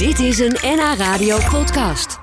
Dit is een NH Radio podcast.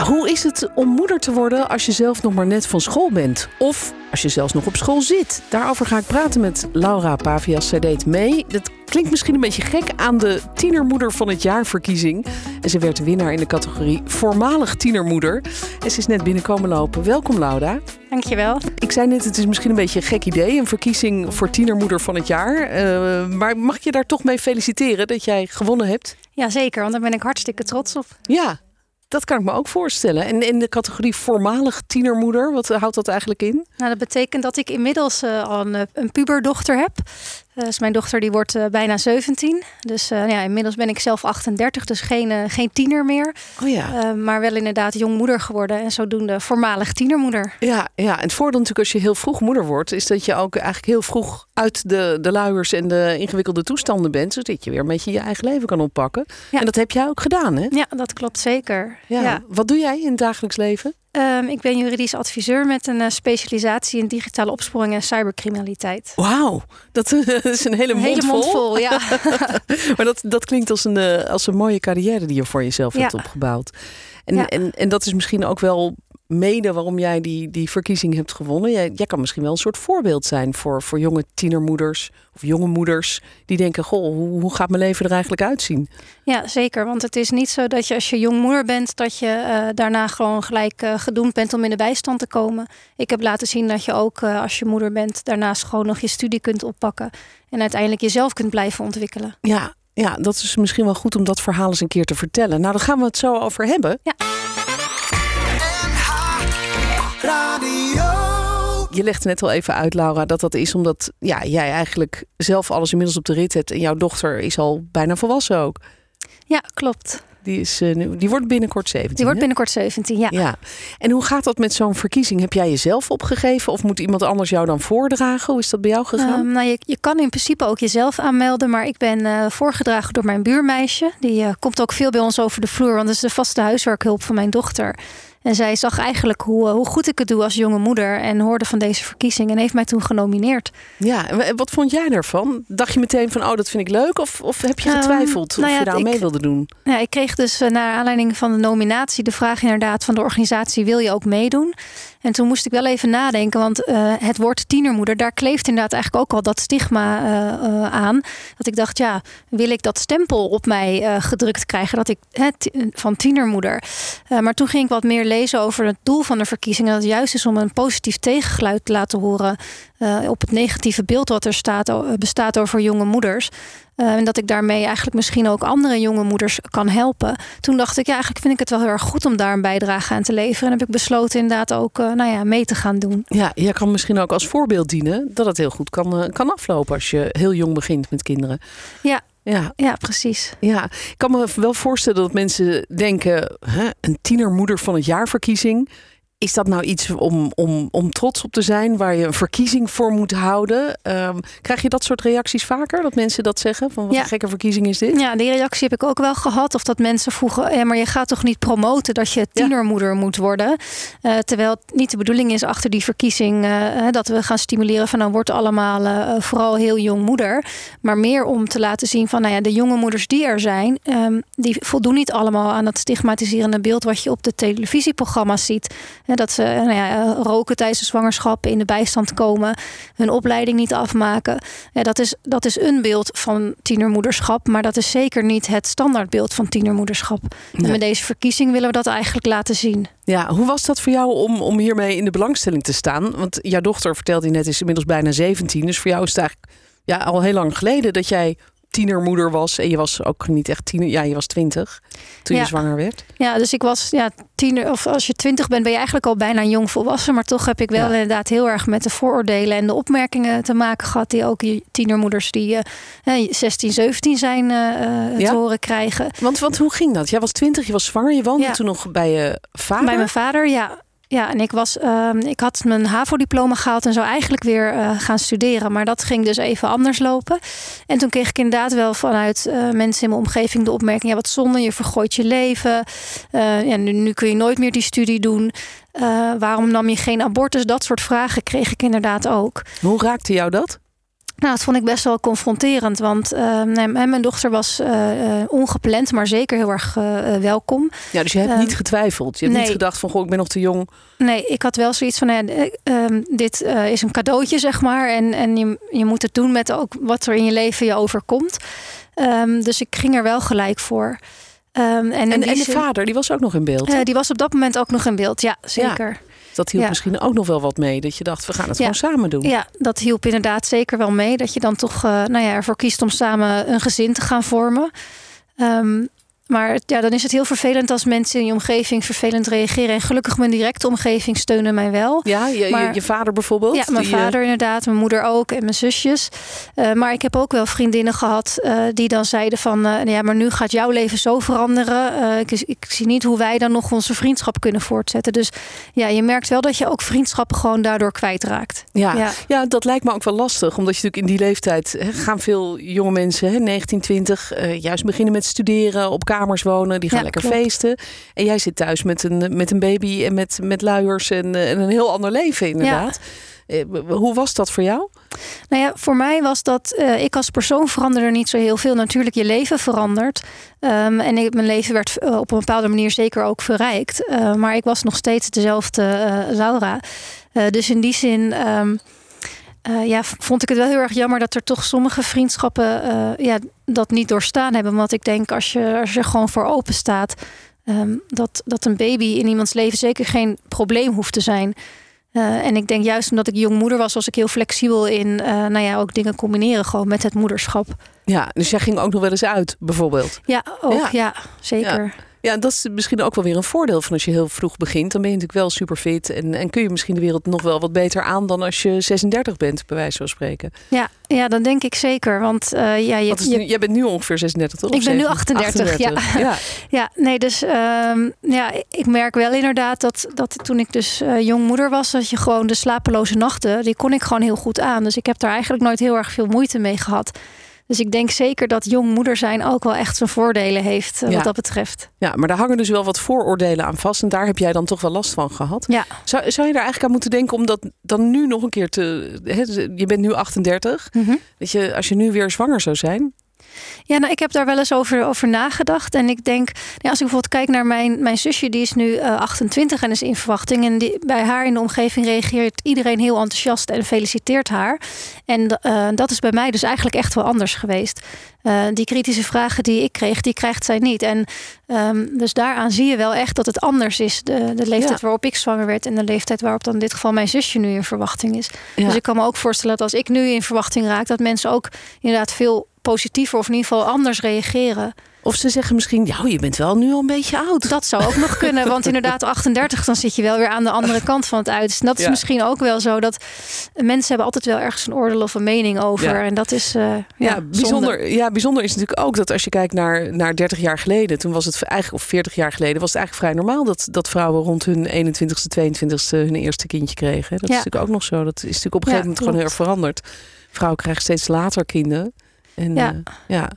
Hoe is het om moeder te worden als je zelf nog maar net van school bent? Of als je zelfs nog op school zit? Daarover ga ik praten met Laura Pavias. Zij deed mee. Dat klinkt misschien een beetje gek aan de tienermoeder van het jaar verkiezing. En ze werd winnaar in de categorie voormalig tienermoeder. En ze is net binnenkomen lopen. Welkom Laura. Dankjewel. Ik zei net, het is misschien een beetje een gek idee. Een verkiezing voor tienermoeder van het jaar. Uh, maar mag ik je daar toch mee feliciteren dat jij gewonnen hebt? Jazeker, want daar ben ik hartstikke trots op. Ja, dat kan ik me ook voorstellen. En in de categorie voormalig tienermoeder, wat houdt dat eigenlijk in? Nou, dat betekent dat ik inmiddels uh, al een, een puberdochter heb. Dus mijn dochter die wordt uh, bijna 17. Dus uh, ja, inmiddels ben ik zelf 38, dus geen, geen tiener meer. Oh ja. maar wel inderdaad jongmoeder geworden en zodoende voormalig tienermoeder. Ja, ja, en het voordeel natuurlijk als je heel vroeg moeder wordt... is dat je ook eigenlijk heel vroeg uit de, de luiers en de ingewikkelde toestanden bent... zodat je weer een beetje je eigen leven kan oppakken. Ja. En dat heb jij ook gedaan, hè? Ja, dat klopt zeker. Ja. ja. Wat doe jij in het dagelijks leven? Um, ik ben juridisch adviseur met een uh, specialisatie in digitale opsporing en cybercriminaliteit. Wauw, dat, is een hele mond hele vol. Mond vol ja. maar dat, dat klinkt als een, uh, als een mooie carrière die je voor jezelf ja. hebt opgebouwd. En, ja. en, en dat is misschien ook wel mede waarom jij die, die verkiezing hebt gewonnen. Jij, jij kan misschien wel een soort voorbeeld zijn voor, voor jonge tienermoeders of jonge moeders die denken: Goh, hoe, hoe gaat mijn leven er eigenlijk uitzien? Ja, zeker. Want het is niet zo dat je als je jong moeder bent, dat je uh, daarna gewoon gelijk uh, gedoemd bent om in de bijstand te komen. Ik heb laten zien dat je ook uh, als je moeder bent, daarnaast gewoon nog je studie kunt oppakken en uiteindelijk jezelf kunt blijven ontwikkelen. Ja, ja, dat is misschien wel goed om dat verhaal eens een keer te vertellen. Nou, daar gaan we het zo over hebben. Ja. Je legde net al even uit, Laura, dat dat is omdat ja, jij eigenlijk zelf alles inmiddels op de rit hebt. En jouw dochter is al bijna volwassen ook. Ja, klopt. Die, is, uh, die wordt binnenkort 17. Die wordt binnenkort 17, ja. ja. En hoe gaat dat met zo'n verkiezing? Heb jij jezelf opgegeven of moet iemand anders jou dan voordragen? Hoe is dat bij jou gegaan? Um, nou, je, je kan in principe ook jezelf aanmelden, maar ik ben uh, voorgedragen door mijn buurmeisje. Die uh, komt ook veel bij ons over de vloer, want dat is de vaste huiswerkhulp van mijn dochter. En zij zag eigenlijk hoe, hoe goed ik het doe als jonge moeder. En hoorde van deze verkiezing en heeft mij toen genomineerd. Ja, en wat vond jij daarvan? Dacht je meteen van, oh, dat vind ik leuk? Of, of heb je getwijfeld um, nou ja, of je daar ik, mee wilde doen? Ja, ik kreeg dus uh, naar aanleiding van de nominatie de vraag inderdaad van de organisatie: wil je ook meedoen? En toen moest ik wel even nadenken, want uh, het woord tienermoeder, daar kleeft inderdaad eigenlijk ook al dat stigma uh, uh, aan. Dat ik dacht, ja, wil ik dat stempel op mij gedrukt krijgen, dat ik van tienermoeder. maar toen ging ik wat meer lezen over het doel van de verkiezingen. Dat het juist is om een positief tegengeluid te laten horen op het negatieve beeld wat er staat, bestaat over jonge moeders. Uh, en dat ik daarmee eigenlijk misschien ook andere jonge moeders kan helpen. Toen dacht ik, ja, eigenlijk vind ik het wel heel erg goed om daar een bijdrage aan te leveren. En heb ik besloten inderdaad ook uh, nou ja, mee te gaan doen. Ja, jij kan misschien ook als voorbeeld dienen dat het heel goed kan, uh, kan aflopen als je heel jong begint met kinderen. Ja, ja. ja, precies. Ja, ik kan me wel voorstellen dat mensen denken: hè, een tienermoeder van het jaarverkiezing. Is dat nou iets om, om, om trots op te zijn, waar je een verkiezing voor moet houden? Um, krijg je dat soort reacties vaker? Dat mensen dat zeggen? Van wat ja. een gekke verkiezing is dit? Ja, die reactie heb ik ook wel gehad. Of dat mensen vroegen, ja, maar je gaat toch niet promoten dat je tienermoeder ja. moet worden? Uh, terwijl het niet de bedoeling is achter die verkiezing uh, dat we gaan stimuleren van nou wordt allemaal uh, vooral heel jong moeder. Maar meer om te laten zien van nou ja, de jonge moeders die er zijn, um, die voldoen niet allemaal aan dat stigmatiserende beeld wat je op de televisieprogramma's ziet. Dat ze nou ja, roken tijdens de zwangerschap, in de bijstand komen, hun opleiding niet afmaken. Ja, dat, is, dat is een beeld van tienermoederschap, maar dat is zeker niet het standaardbeeld van tienermoederschap. En met deze verkiezing willen we dat eigenlijk laten zien. Ja, hoe was dat voor jou om, om hiermee in de belangstelling te staan? Want jouw dochter, vertelde je net, is inmiddels bijna 17. Dus voor jou is het eigenlijk ja, al heel lang geleden dat jij tienermoeder was. En je was ook niet echt tiener. Ja, je was twintig toen ja. je zwanger werd. Ja, dus ik was ja, tiener. Of als je twintig bent, ben je eigenlijk al bijna jong volwassen. Maar toch heb ik wel ja. inderdaad heel erg met de vooroordelen en de opmerkingen te maken gehad. Die ook tienermoeders die uh, 16, 17 zijn uh, ja? te horen krijgen. Want, want hoe ging dat? Jij was twintig, je was zwanger. Je woonde toen nog bij je vader? Bij mijn vader, ja. Ja, en ik, was, uh, ik had mijn HAVO-diploma gehaald en zou eigenlijk weer uh, gaan studeren. Maar dat ging dus even anders lopen. En toen kreeg ik inderdaad wel vanuit uh, mensen in mijn omgeving de opmerking... ja, wat zonde, je vergooit je leven. ja, nu, nu, kun je nooit meer die studie doen. waarom nam je geen abortus? Dat soort vragen kreeg ik inderdaad ook. Hoe raakte jou dat? Nou, dat vond ik best wel confronterend. Want uh, nee, mijn dochter was uh, ongepland, maar zeker heel erg uh, welkom. Ja, dus je hebt niet getwijfeld. Je hebt nee. niet gedacht van, goh, ik ben nog te jong. Nee, ik had wel zoiets van, ehm, dit is een cadeautje, zeg maar. En, en je, je moet het doen met ook wat er in je leven je overkomt. Um, dus ik ging er wel gelijk voor. Um, en, en, en de vader, die was ook nog in beeld? die was op dat moment ook nog in beeld, ja, zeker. Ja. Dat hielp misschien ook nog wel wat mee. Dat je dacht, we gaan het gewoon samen doen. Ja, dat hielp inderdaad zeker wel mee. Dat je dan toch uh, nou ja, ervoor kiest om samen een gezin te gaan vormen. Um, maar ja, dan is het heel vervelend als mensen in je omgeving vervelend reageren. En gelukkig mijn directe omgeving steunen mij wel. Ja, je, je, je vader bijvoorbeeld? Ja, mijn vader inderdaad, mijn moeder ook en mijn zusjes. Uh, maar ik heb ook wel vriendinnen gehad uh, die dan zeiden van... Uh, ja, maar nu gaat jouw leven zo veranderen. Ik, ik, zie niet hoe wij dan nog onze vriendschap kunnen voortzetten. Dus ja, je merkt wel dat je ook vriendschappen gewoon daardoor kwijtraakt. Ja, ja. ja dat lijkt me ook wel lastig. Omdat je natuurlijk in die leeftijd... Hè, gaan veel jonge mensen, hè, 19, 20... juist beginnen met studeren op kamers wonen, die gaan lekker feesten. En jij zit thuis met een, met een baby en met, met luiers en, en een heel ander leven inderdaad. Eh, hoe was dat voor jou? Nou ja, voor mij was dat uh, ik als persoon veranderde niet zo heel veel. Natuurlijk, je leven verandert. Um, en ik, mijn leven werd uh, op een bepaalde manier zeker ook verrijkt. Uh, maar ik was nog steeds dezelfde Laura. dus in die zin. Um, uh, ja, vond ik het wel heel erg jammer dat er toch sommige vriendschappen uh, ja, dat niet doorstaan hebben. Want ik denk als je, als je gewoon voor open staat, um, dat, dat een baby in iemands leven zeker geen probleem hoeft te zijn. Uh, en ik denk juist omdat ik jong moeder was, was ik heel flexibel in nou ja, ook dingen combineren gewoon met het moederschap. Ja, dus jij ging ook nog wel eens uit, bijvoorbeeld? Ja, ook, ja, ja zeker. Ja. Ja, dat is misschien ook wel weer een voordeel van als je heel vroeg begint. Dan ben je natuurlijk wel super fit en, en kun je misschien de wereld nog wel wat beter aan dan als je 36 bent, bij wijze van spreken. Ja, ja dat denk ik zeker. Want uh, ja, je, je, jij bent nu ongeveer 36, toch? Ik ben nu 38, Ja. ja. ja. nee, dus um, ja, ik merk wel inderdaad dat, dat toen ik dus uh, jong moeder was, dat je gewoon de slapeloze nachten, die kon ik gewoon heel goed aan. Dus ik heb daar eigenlijk nooit heel erg veel moeite mee gehad. Dus ik denk zeker dat jong moeder zijn ook wel echt zijn voordelen heeft uh, wat dat betreft. Ja, maar daar hangen dus wel wat vooroordelen aan vast. En daar heb jij dan toch wel last van gehad. Ja. Zou, zou je daar eigenlijk aan moeten denken om dat dan nu nog een keer te... He, je bent nu 38. Mm -hmm. Dat je, als je nu weer zwanger zou zijn... Ja, nou, ik heb daar wel eens over, over nagedacht. En ik denk, als ik bijvoorbeeld kijk naar mijn, mijn zusje, die is nu uh, 28 en is in verwachting. En die, bij haar in de omgeving reageert iedereen heel enthousiast en feliciteert haar. En uh, dat is bij mij dus eigenlijk echt wel anders geweest. Uh, die kritische vragen die ik kreeg, die krijgt zij niet. En um, dus daaraan zie je wel echt dat het anders is. De, de leeftijd ja. waarop ik zwanger werd en de leeftijd waarop dan in dit geval mijn zusje nu in verwachting is. Ja. Dus ik kan me ook voorstellen dat als ik nu in verwachting raak, dat mensen ook inderdaad veel positiever of in ieder geval anders reageren. Of ze zeggen misschien, ja, je bent wel nu al een beetje oud. Dat zou ook nog kunnen, want inderdaad 38, dan zit je wel weer aan de andere kant van het uit. Dus dat is ja. misschien ook wel zo dat mensen hebben altijd wel ergens een oordeel of een mening over. Ja. En dat is uh, ja, ja, bijzonder. Ja, bijzonder is natuurlijk ook dat als je kijkt naar, naar 30 jaar geleden, toen was het eigenlijk, of 40 jaar geleden, was het eigenlijk vrij normaal dat, dat vrouwen rond hun 21ste, 22ste hun eerste kindje kregen. Dat is natuurlijk ook nog zo. Dat is natuurlijk op een gegeven moment gewoon heel erg veranderd. Vrouwen krijgen steeds later kinderen. En, ja. Uh, ja.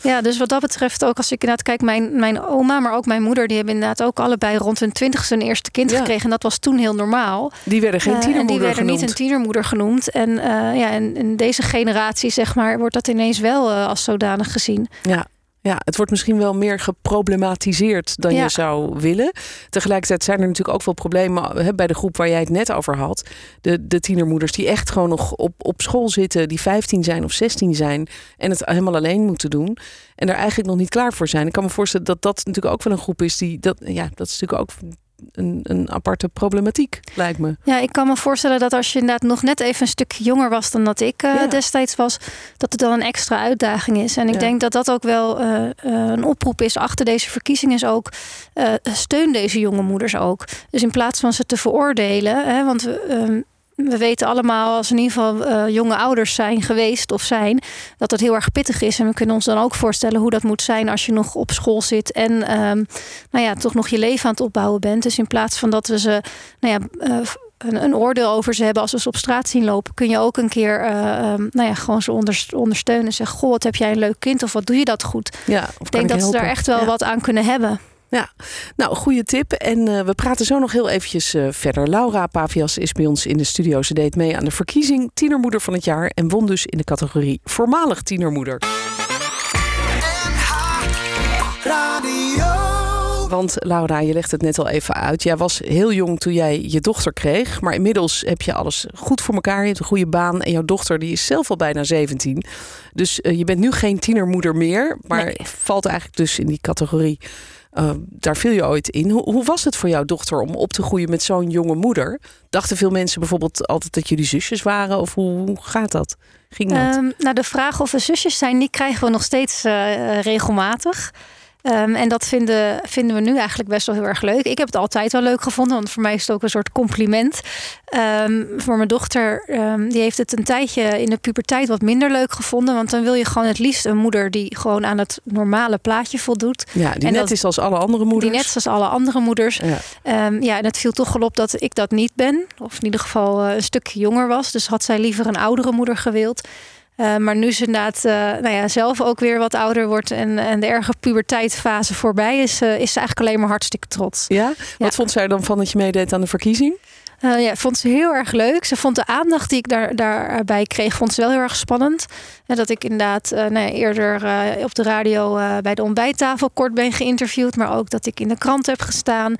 Ja, dus wat dat betreft ook als ik inderdaad kijk, mijn, mijn oma, maar ook mijn moeder, die hebben inderdaad ook allebei rond hun twintigste een eerste kind ja. gekregen. En dat was toen heel normaal. Die werden geen tienermoeder uh, En die werden genoemd. niet een tienermoeder genoemd. En uh, ja, in, in, deze generatie, zeg maar, wordt dat ineens wel uh, als zodanig gezien. Ja, ja, het wordt misschien wel meer geproblematiseerd dan ja. je zou willen. Tegelijkertijd zijn er natuurlijk ook wel problemen hè, bij de groep waar jij het net over had. De, de tienermoeders die echt gewoon nog op, op school zitten, die 15 zijn of 16 zijn en het helemaal alleen moeten doen. En er eigenlijk nog niet klaar voor zijn. Ik kan me voorstellen dat dat natuurlijk ook wel een groep is die dat, ja, dat is natuurlijk ook een, een, aparte problematiek, lijkt me. Ja, ik kan me voorstellen dat als je inderdaad nog net even een stuk jonger was dan dat ik uh, ja. destijds was, dat het dan een extra uitdaging is. En ik ja. denk dat dat ook wel uh, uh, een oproep is achter deze verkiezing, is ook steun deze jonge moeders ook. Dus in plaats van ze te veroordelen, hè, want we we weten allemaal, als in ieder geval uh, jonge ouders zijn geweest of zijn, dat het heel erg pittig is. En we kunnen ons dan ook voorstellen hoe dat moet zijn als je nog op school zit en um, nou ja, toch nog je leven aan het opbouwen bent. Dus in plaats van dat we ze nou ja, uh, een, een, oordeel over ze hebben als we ze op straat zien lopen, kun je ook een keer uh, um, nou ja, gewoon ze onder, ondersteunen. En zeggen: Goh, wat heb jij een leuk kind of wat doe je dat goed? Ja, ik denk dat helpen. ze daar echt wel ja. wat aan kunnen hebben. Ja, nou, goede tip. En uh, we praten zo nog heel eventjes uh, verder. Laura Pavias is bij ons in de studio. Ze deed mee aan de verkiezing Tienermoeder van het jaar en won dus in de categorie Voormalig Tienermoeder. Want Laura, je legt het net al even uit. Jij was heel jong toen jij je dochter kreeg. Maar inmiddels heb je alles goed voor elkaar. Je hebt een goede baan. En jouw dochter die is zelf al bijna 17. Dus uh, je bent nu geen tienermoeder meer. Maar nee. valt eigenlijk dus in die categorie. Uh, daar viel je ooit in. Hoe, hoe, was het voor jouw dochter om op te groeien met zo'n jonge moeder? Dachten veel mensen bijvoorbeeld altijd dat jullie zusjes waren? Of hoe, gaat dat? Ging dat? Um, nou, de vraag of we zusjes zijn, die krijgen we nog steeds uh, regelmatig. Um, en dat vinden, vinden we nu eigenlijk best wel heel erg leuk. Ik heb het altijd wel leuk gevonden, want voor mij is het ook een soort compliment. Um, voor mijn dochter, um, die heeft het een tijdje in de puberteit wat minder leuk gevonden. Want dan wil je gewoon het liefst een moeder die gewoon aan het normale plaatje voldoet. Ja, die en net dat, is als alle andere moeders. Die net is als alle andere moeders. Ja. ja, en het viel toch wel op dat ik dat niet ben. Of in ieder geval uh, een stukje jonger was. Dus had zij liever een oudere moeder gewild. Uh, maar nu ze inderdaad uh, nou ja, zelf ook weer wat ouder wordt en, en de erge puberteitfase voorbij is, uh, is ze eigenlijk alleen maar hartstikke trots. Ja? Wat ja. vond zij dan van dat je meedeed aan de verkiezing? Ja, vond ze heel erg leuk. Ze vond de aandacht die ik daar, daarbij kreeg, vond ze wel heel erg spannend. En dat ik inderdaad nou ja, eerder op de radio bij de ontbijttafel kort ben geïnterviewd. Maar ook dat ik in de krant heb gestaan.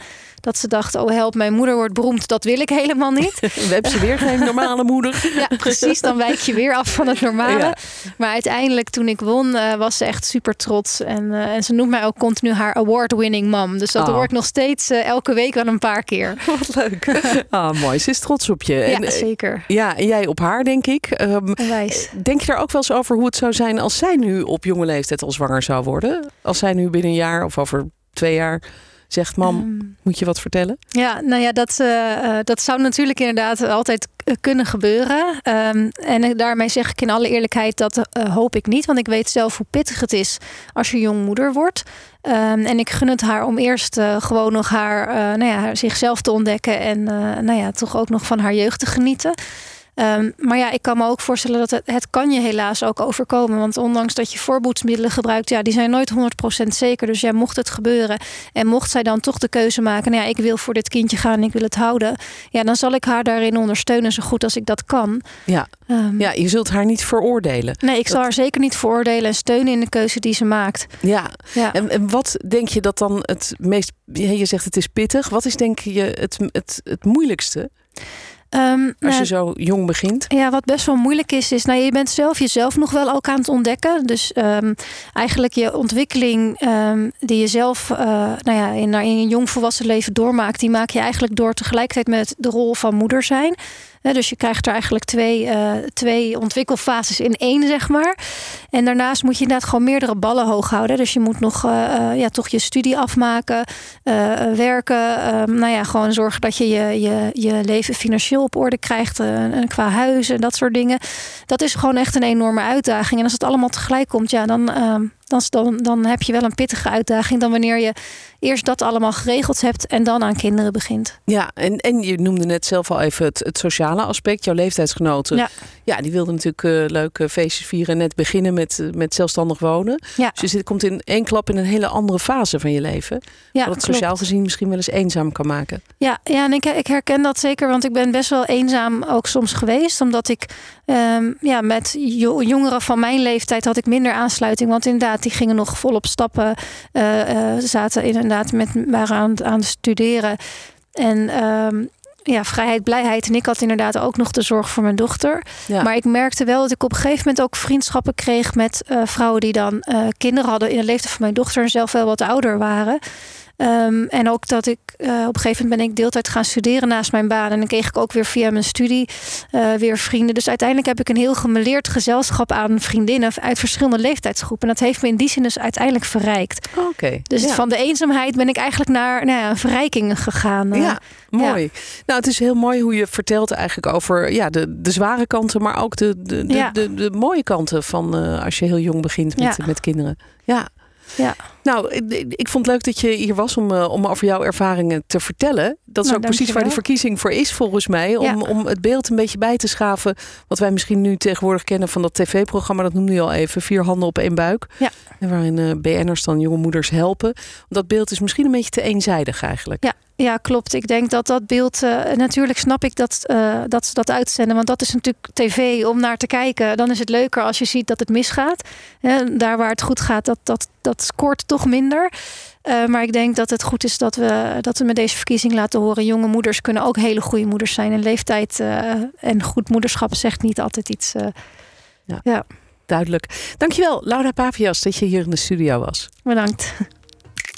Dat ze dacht, oh help, mijn moeder wordt beroemd. Dat wil ik helemaal niet. We hebben ze weer geen normale moeder. ja, precies. Dan wijk je weer af van het normale. Ja. Maar uiteindelijk, toen ik won, was ze echt super trots. En, en ze noemt mij ook continu haar award-winning mom. Dus dat oh. hoor ik nog steeds elke week wel een paar keer. Wat leuk. Ah, mooi. Ze is trots op je. Ja, en, zeker. Ja, en jij op haar, denk ik. Um, Wijs. Denk je daar ook wel eens over hoe het zou zijn als zij nu op jonge leeftijd al zwanger zou worden? Als zij nu binnen een jaar of over twee jaar zegt: Mam, um, moet je wat vertellen? Ja, nou ja, dat, uh, dat zou natuurlijk inderdaad altijd kunnen gebeuren. Um, en daarmee zeg ik in alle eerlijkheid dat uh, hoop ik niet. Want ik weet zelf hoe pittig het is als je jongmoeder wordt. Um, en ik gun het haar om eerst uh, gewoon nog haar, nou ja, zichzelf te ontdekken. En nou ja, toch ook nog van haar jeugd te genieten. Um, maar ja, ik kan me ook voorstellen dat het, het kan je helaas ook overkomen. Want ondanks dat je voorboedsmiddelen gebruikt, ja, die zijn nooit 100% zeker. Dus ja, mocht het gebeuren en mocht zij dan toch de keuze maken, nou ja, ik wil voor dit kindje gaan en ik wil het houden. Ja, dan zal ik haar daarin ondersteunen zo goed als ik dat kan. Ja, um, ja je zult haar niet veroordelen. Nee, ik zal haar zeker niet veroordelen en steunen in de keuze die ze maakt. Ja, ja. En, en wat denk je dat dan het meest, je zegt het is pittig. Wat is denk je het, het, het moeilijkste? Um, Als je uh, zo jong begint? Ja, wat best wel moeilijk is, is nou, je bent zelf jezelf nog wel ook aan het ontdekken. Dus um, eigenlijk je ontwikkeling um, die je zelf uh, nou ja, in, in je jongvolwassen leven doormaakt, die maak je eigenlijk door tegelijkertijd met de rol van moeder zijn. Dus je krijgt er eigenlijk twee, uh, twee ontwikkelfases in één, zeg maar. En daarnaast moet je inderdaad gewoon meerdere ballen hoog houden. Dus je moet nog uh, uh, ja, toch je studie afmaken, werken. nou ja, gewoon zorgen dat je je, je, je leven financieel op orde krijgt. qua huis en dat soort dingen. Dat is gewoon echt een enorme uitdaging. En als het allemaal tegelijk komt, ja, dan dan, dan, dan heb je wel een pittige uitdaging dan wanneer je eerst dat allemaal geregeld hebt en dan aan kinderen begint. Ja, en, en je noemde net zelf al even het, het sociale aspect. Jouw leeftijdsgenoten, ja, ja die wilden natuurlijk uh, leuke feestjes vieren en net beginnen met, met zelfstandig wonen. Ja. Dus je komt in één klap in een hele andere fase van je leven. Ja, wat het sociaal klopt. gezien misschien wel eens eenzaam kan maken. Ja, ja en ik, ik herken dat zeker, want ik ben best wel eenzaam ook soms geweest. Omdat ik um, ja, met jongeren van mijn leeftijd had ik minder aansluiting. Want inderdaad, die gingen nog volop stappen. Uh, uh, zaten inderdaad met, waren aan, aan het studeren. En um, ja, vrijheid, blijheid. En ik had inderdaad ook nog de zorg voor mijn dochter. Ja. Maar ik merkte wel dat ik op een gegeven moment ook vriendschappen kreeg met uh, vrouwen die dan uh, kinderen hadden in de leeftijd van mijn dochter en zelf wel wat ouder waren. Um, en ook dat ik uh, op een gegeven moment ben ik deeltijd gaan studeren naast mijn baan. En dan kreeg ik ook weer via mijn studie uh, weer vrienden. Dus uiteindelijk heb ik een heel gemeleerd gezelschap aan vriendinnen uit verschillende leeftijdsgroepen. En dat heeft me in die zin dus uiteindelijk verrijkt. Oké. Okay. Dus ja. van de eenzaamheid ben ik eigenlijk naar nou ja, een verrijking gegaan. Uh, Ja, mooi. Ja. Nou, het is heel mooi hoe je vertelt eigenlijk over ja, de, de zware kanten, maar ook de, de, de, Ja. de, de, mooie kanten van als je heel jong begint met, met kinderen. Ja. Ja. Nou, ik, ik vond het leuk dat je hier was om, uh, om over jouw ervaringen te vertellen. Dat is Nou, ook precies waar die verkiezing voor is, volgens mij. Om, Ja. om het beeld een beetje bij te schaven. Wat wij misschien nu tegenwoordig kennen van dat tv-programma. Dat noemde je al even. Vier handen op één buik. Ja. Waarin eh, BN'ers dan jonge moeders helpen. Dat beeld is misschien een beetje te eenzijdig eigenlijk. Ja, ja, klopt. Ik denk dat dat beeld. eh, natuurlijk snap ik dat, eh, dat ze dat uitzenden. Want dat is natuurlijk tv om naar te kijken. Dan is het leuker als je ziet dat het misgaat. Hè, daar waar het goed gaat, dat, dat, dat scoort toch minder. Eh, maar ik denk dat het goed is dat we, dat we met deze verkiezing laten horen. Jonge moeders kunnen ook hele goede moeders zijn. En leeftijd en goed moederschap zegt niet altijd iets. Ja. ja, Duidelijk. Dankjewel, Laura Pavias, dat je hier in de studio was. bedankt.